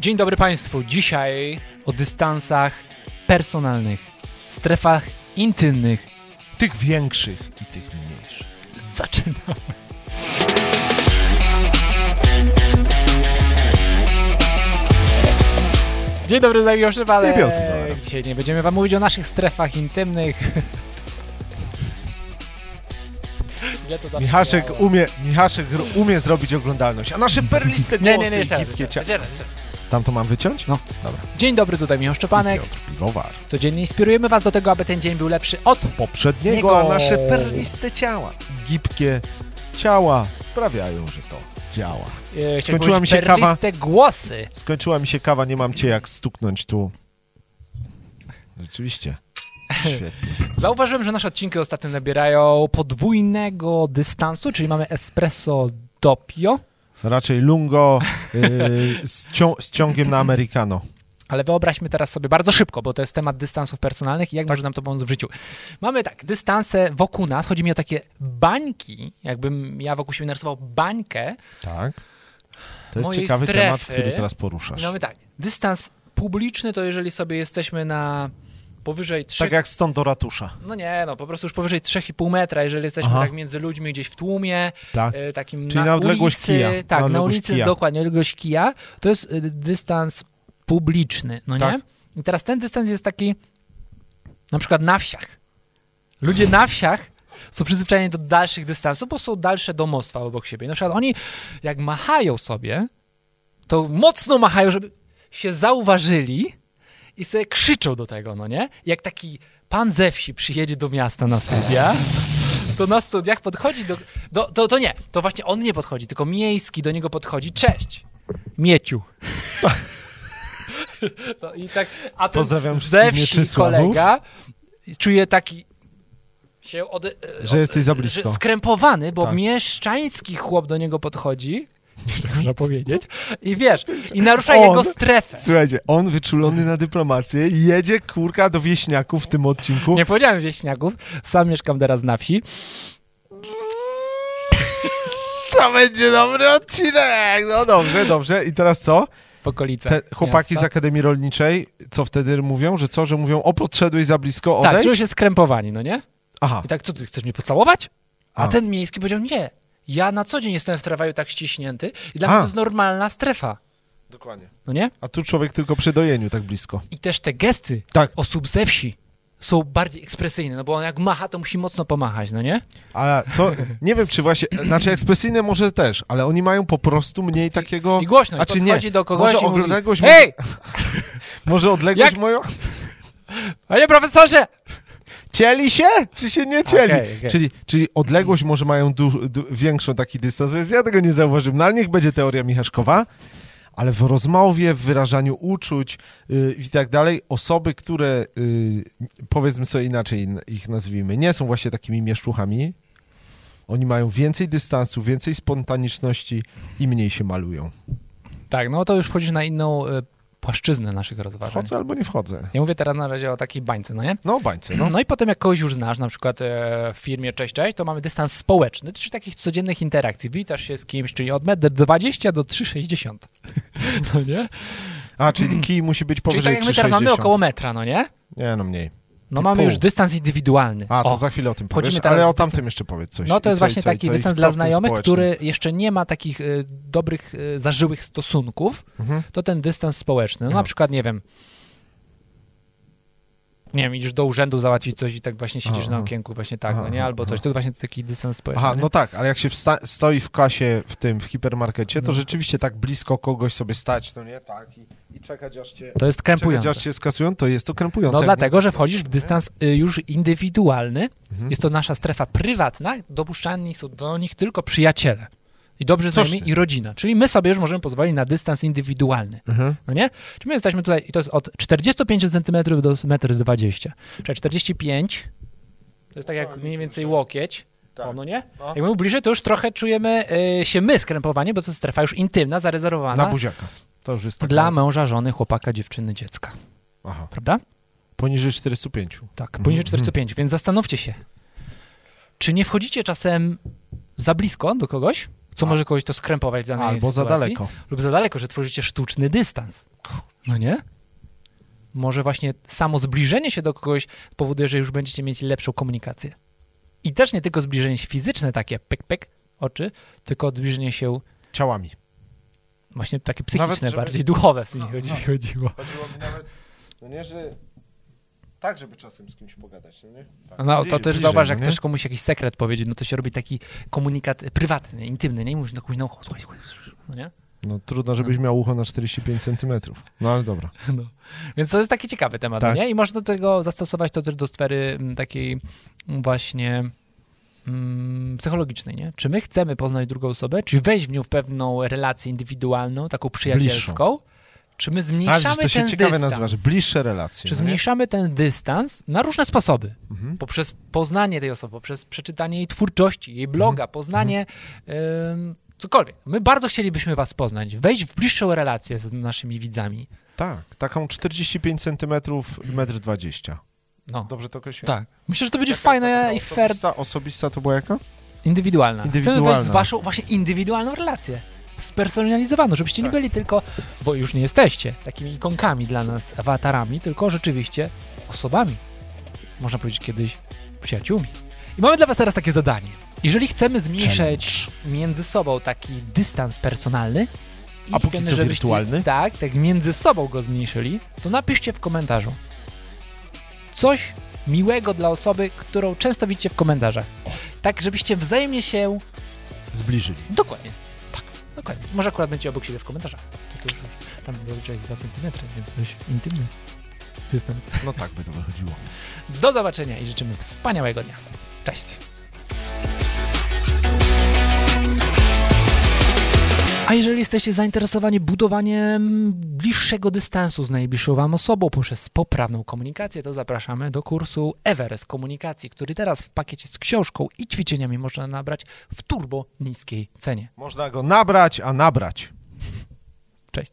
Dzień dobry Państwu. Dzisiaj o dystansach personalnych, strefach intymnych. Tych większych i tych mniejszych. Zaczynamy. Dzień dobry. I Piotr Bauer. Dzisiaj nie będziemy Wam mówić o naszych strefach intymnych. Michaszek umie, Michaszek umie zrobić oglądalność, a nasze perliste głosy Nie, nie, nie, jeszcze raz, gibkie Tam to mam wyciąć? No. Dobra. Dzień dobry, tutaj Michał Szczepanek. Piotr Piwowar. Codziennie inspirujemy Was do tego, aby ten dzień był lepszy od Poprzedniego, Niego. a nasze perliste ciała, gibkie ciała sprawiają, że to działa. E, Skończyła mi się kawa. głosy. Skończyła mi się kawa, nie mam cię jak stuknąć tu. Rzeczywiście. Świetnie. Zauważyłem, że nasze odcinki ostatnio nabierają podwójnego dystansu, czyli mamy espresso doppio, Raczej lungo yy, z, cią- z ciągiem na americano. ale wyobraźmy teraz sobie bardzo szybko, bo to jest temat dystansów personalnych i jak może nam to pomóc w życiu. Mamy tak, dystanse wokół nas, chodzi mi o takie bańki, jakbym ja wokół siebie narysował bańkę. Tak. To jest ciekawy strefy. temat, który teraz poruszasz. Mamy tak, dystans publiczny to jeżeli sobie jesteśmy na powyżej 3 Tak jak stąd do ratusza. No nie, no po prostu już powyżej 3,5 metra, jeżeli jesteśmy Aha. tak między ludźmi gdzieś w tłumie, Tak. e, takim Czyli na, na odległość ulicy, kija. Tak, Na na, ulicy, kija. dokładnie, odległość kija, to jest y, dystans publiczny, no Tak. nie? I teraz ten dystans jest taki na przykład na wsiach. Ludzie na wsiach są przyzwyczajeni do dalszych dystansów, bo są dalsze domostwa obok siebie. Na przykład oni, jak machają sobie, to mocno machają, żeby się zauważyli i sobie krzyczą do tego, no nie? Jak taki pan ze wsi przyjedzie do miasta na studia, to na studiach podchodzi do... do to, to nie, to właśnie on nie podchodzi, tylko miejski do niego podchodzi. Cześć, Mieciu. To I tak, a ten Pozdrawiam ze wsi kolega czuje taki się od, Że jesteś za blisko. Że skrępowany, bo Tak. mieszczański chłop do niego podchodzi, tak można powiedzieć, i wiesz, i narusza On- jego strefę. Słuchajcie, on wyczulony na dyplomację, jedzie kurka do wieśniaków w tym odcinku. Nie powiedziałem wieśniaków, sam mieszkam teraz na wsi. To będzie dobry odcinek! No dobrze, dobrze. I teraz co? w okolicach Te chłopaki z miasta. Akademii Rolniczej, co wtedy mówią? Że co? Że mówią, o podszedłeś za blisko, odejdź? Tak, czują się skrępowani, no nie? Aha, I tak, co ty, chcesz mnie pocałować? A, A. ten miejski powiedział, nie, ja na co dzień jestem w tramwaju tak ściśnięty i dla A. mnie to jest normalna strefa, dokładnie. no nie? A tu człowiek tylko przy dojeniu tak blisko. I też te gesty Tak. osób ze wsi są bardziej ekspresyjne, no bo on jak macha, to musi mocno pomachać, no nie? Ale to, nie wiem czy właśnie, znaczy ekspresyjne może też, ale oni mają po prostu mniej takiego... I głośno, A i czy nie? do kogoś Może i mówi, odległość hej, Może odległość Jak- moją... panie profesorze! Cieli się, czy się nie cieli? Okej, okej. Czyli, czyli odległość może mają du, du, większą taki dystans, ja tego nie zauważyłem. No ale niech będzie teoria Michaszkowa, ale w rozmowie, w wyrażaniu uczuć yy, i tak dalej, osoby, które yy, powiedzmy sobie inaczej ich nazwijmy, nie są właśnie takimi mieszczuchami, oni mają więcej dystansu, więcej spontaniczności i mniej się malują. Tak, no to już wchodzisz na inną y, płaszczyznę naszych rozważań. Wchodzę albo nie wchodzę. Ja mówię teraz na razie o takiej bańce, no nie? No, bańce, no. No. i potem jak kogoś już znasz, na przykład e, w firmie cześć, cześć, to mamy dystans społeczny, czyli takich codziennych interakcji. Witasz się z kimś, czyli od 1,20 do 3,60. No nie? A, czyli kij musi być Czyli powyżej tak jak my teraz mamy 3,60. około metra, no nie? Nie, no mniej. No mamy już dystans indywidualny. A, to O. za chwilę o tym powiesz, ale o tamtym jeszcze powiedz coś. No to jest co, właśnie co, taki co, dystans dla znajomych, który jeszcze nie ma takich y, dobrych, y, zażyłych stosunków, Mhm. to ten dystans społeczny. No, na Aha. przykład, nie wiem, nie wiem, idziesz do urzędu załatwić coś i tak właśnie siedzisz Aha. na okienku, właśnie tak, Aha, no nie? Albo coś, aha. to jest właśnie taki dystans społeczny. Aha, nie? no tak, ale jak się stoi w kasie w tym, w hipermarkecie, to No. rzeczywiście tak blisko kogoś sobie stać, to nie? Tak, i, i czekać aż cię... To jest Czekać krępujące. aż cię skasują, to jest to krępujące. No dlatego, że wchodzisz w dystans y, już indywidualny, Mhm. jest to nasza strefa prywatna, dopuszczalni są do nich tylko przyjaciele. I dobrze znajomi i rodzina. Czyli my sobie już możemy pozwolić na dystans indywidualny. Mhm. No nie? Czyli my jesteśmy tutaj, i to jest od 45 cm do 1,20 m. Czyli 45 to jest tak jak mniej więcej łokieć. Tak. O, no nie? No. Jak my bliżej, to już trochę czujemy y, się my skrępowani, bo to jest strefa już intymna, zarezerwowana Na buziaka. To już jest tak. dla męża, żony, chłopaka, dziewczyny, dziecka. Aha. Prawda? Poniżej 405. Tak, Mhm, poniżej mhm. 405, więc zastanówcie się. Czy nie wchodzicie czasem za blisko do kogoś, co A. może kogoś to skrępować w danej Albo za sytuacji? daleko. Lub za daleko, że tworzycie sztuczny dystans. No nie? Może właśnie samo zbliżenie się do kogoś powoduje, że już będziecie mieć lepszą komunikację. I też nie tylko zbliżenie się fizyczne, takie pyk, pyk, oczy, tylko zbliżenie się Ciałami. właśnie takie psychiczne, Nawet, żeby- bardziej duchowe w sumie No, chodzi, no. chodziło. Chodziło mi nawet, no nie, że tak, żeby czasem z kimś pogadać, no nie? Tak. No to Bliżej, też zauważ, no jak nie? chcesz komuś jakiś sekret powiedzieć, no to się robi taki komunikat prywatny, intymny, nie? I mówisz do kogoś na ucho, słuchaj, słuchaj, słuchaj, no nie? No trudno, żebyś miał ucho na 45 centymetrów. No ale dobra. No. Więc to jest taki ciekawy temat, Tak. nie? I można do tego zastosować to też do sfery mm, takiej mm, właśnie mm, psychologicznej, nie? Czy my chcemy poznać drugą osobę, czy wejść w nią w pewną relację indywidualną, taką przyjacielską, czy my zmniejszamy to się ten ciekawe dystans? nazywa, że bliższe relacje. Czy no nie? zmniejszamy ten dystans na różne sposoby? Mhm. Poprzez poznanie tej osoby, poprzez przeczytanie jej twórczości, jej bloga, Mhm. poznanie ym, cokolwiek. My bardzo chcielibyśmy was poznać, wejść w bliższą relację z naszymi widzami. Tak, taką 45 centymetrów, 1,20 m. No, Dobrze to określiłem? tak. Myślę, że to będzie Jaka fajne i taka fair, Osobista, osobista to była jaka? indywidualna. Chcemy Indywidualna. wejść z waszą właśnie indywidualną relację. Spersonalizowaną, żebyście nie Tak. byli tylko, bo już nie jesteście takimi ikonkami dla nas, awatarami, tylko rzeczywiście osobami. Można powiedzieć kiedyś przyjaciółmi. I mamy dla was teraz takie zadanie. Jeżeli chcemy zmniejszyć między sobą taki dystans personalny, i A póki co wirtualny? Tak, tak między sobą go zmniejszyli, to napiszcie w komentarzu coś miłego dla osoby, którą często widzicie w komentarzach. Tak, żebyście wzajemnie się Zbliżyli. Dokładnie. Dokładnie. Może akurat będzie obok siebie w komentarzach. To, to już, tam zazwyczaj jest 2 cm, więc dość intymny dystans. No tak by to wychodziło. Do zobaczenia i życzymy wspaniałego dnia. Cześć. A jeżeli jesteście zainteresowani budowaniem bliższego dystansu z najbliższą Wam osobą poprzez poprawną komunikację, to zapraszamy do kursu Everest Komunikacji, który teraz w pakiecie z książką i ćwiczeniami można nabrać w turbo niskiej cenie. Można go nabrać, a nabrać. Cześć.